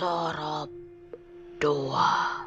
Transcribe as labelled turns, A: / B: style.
A: Sorop dua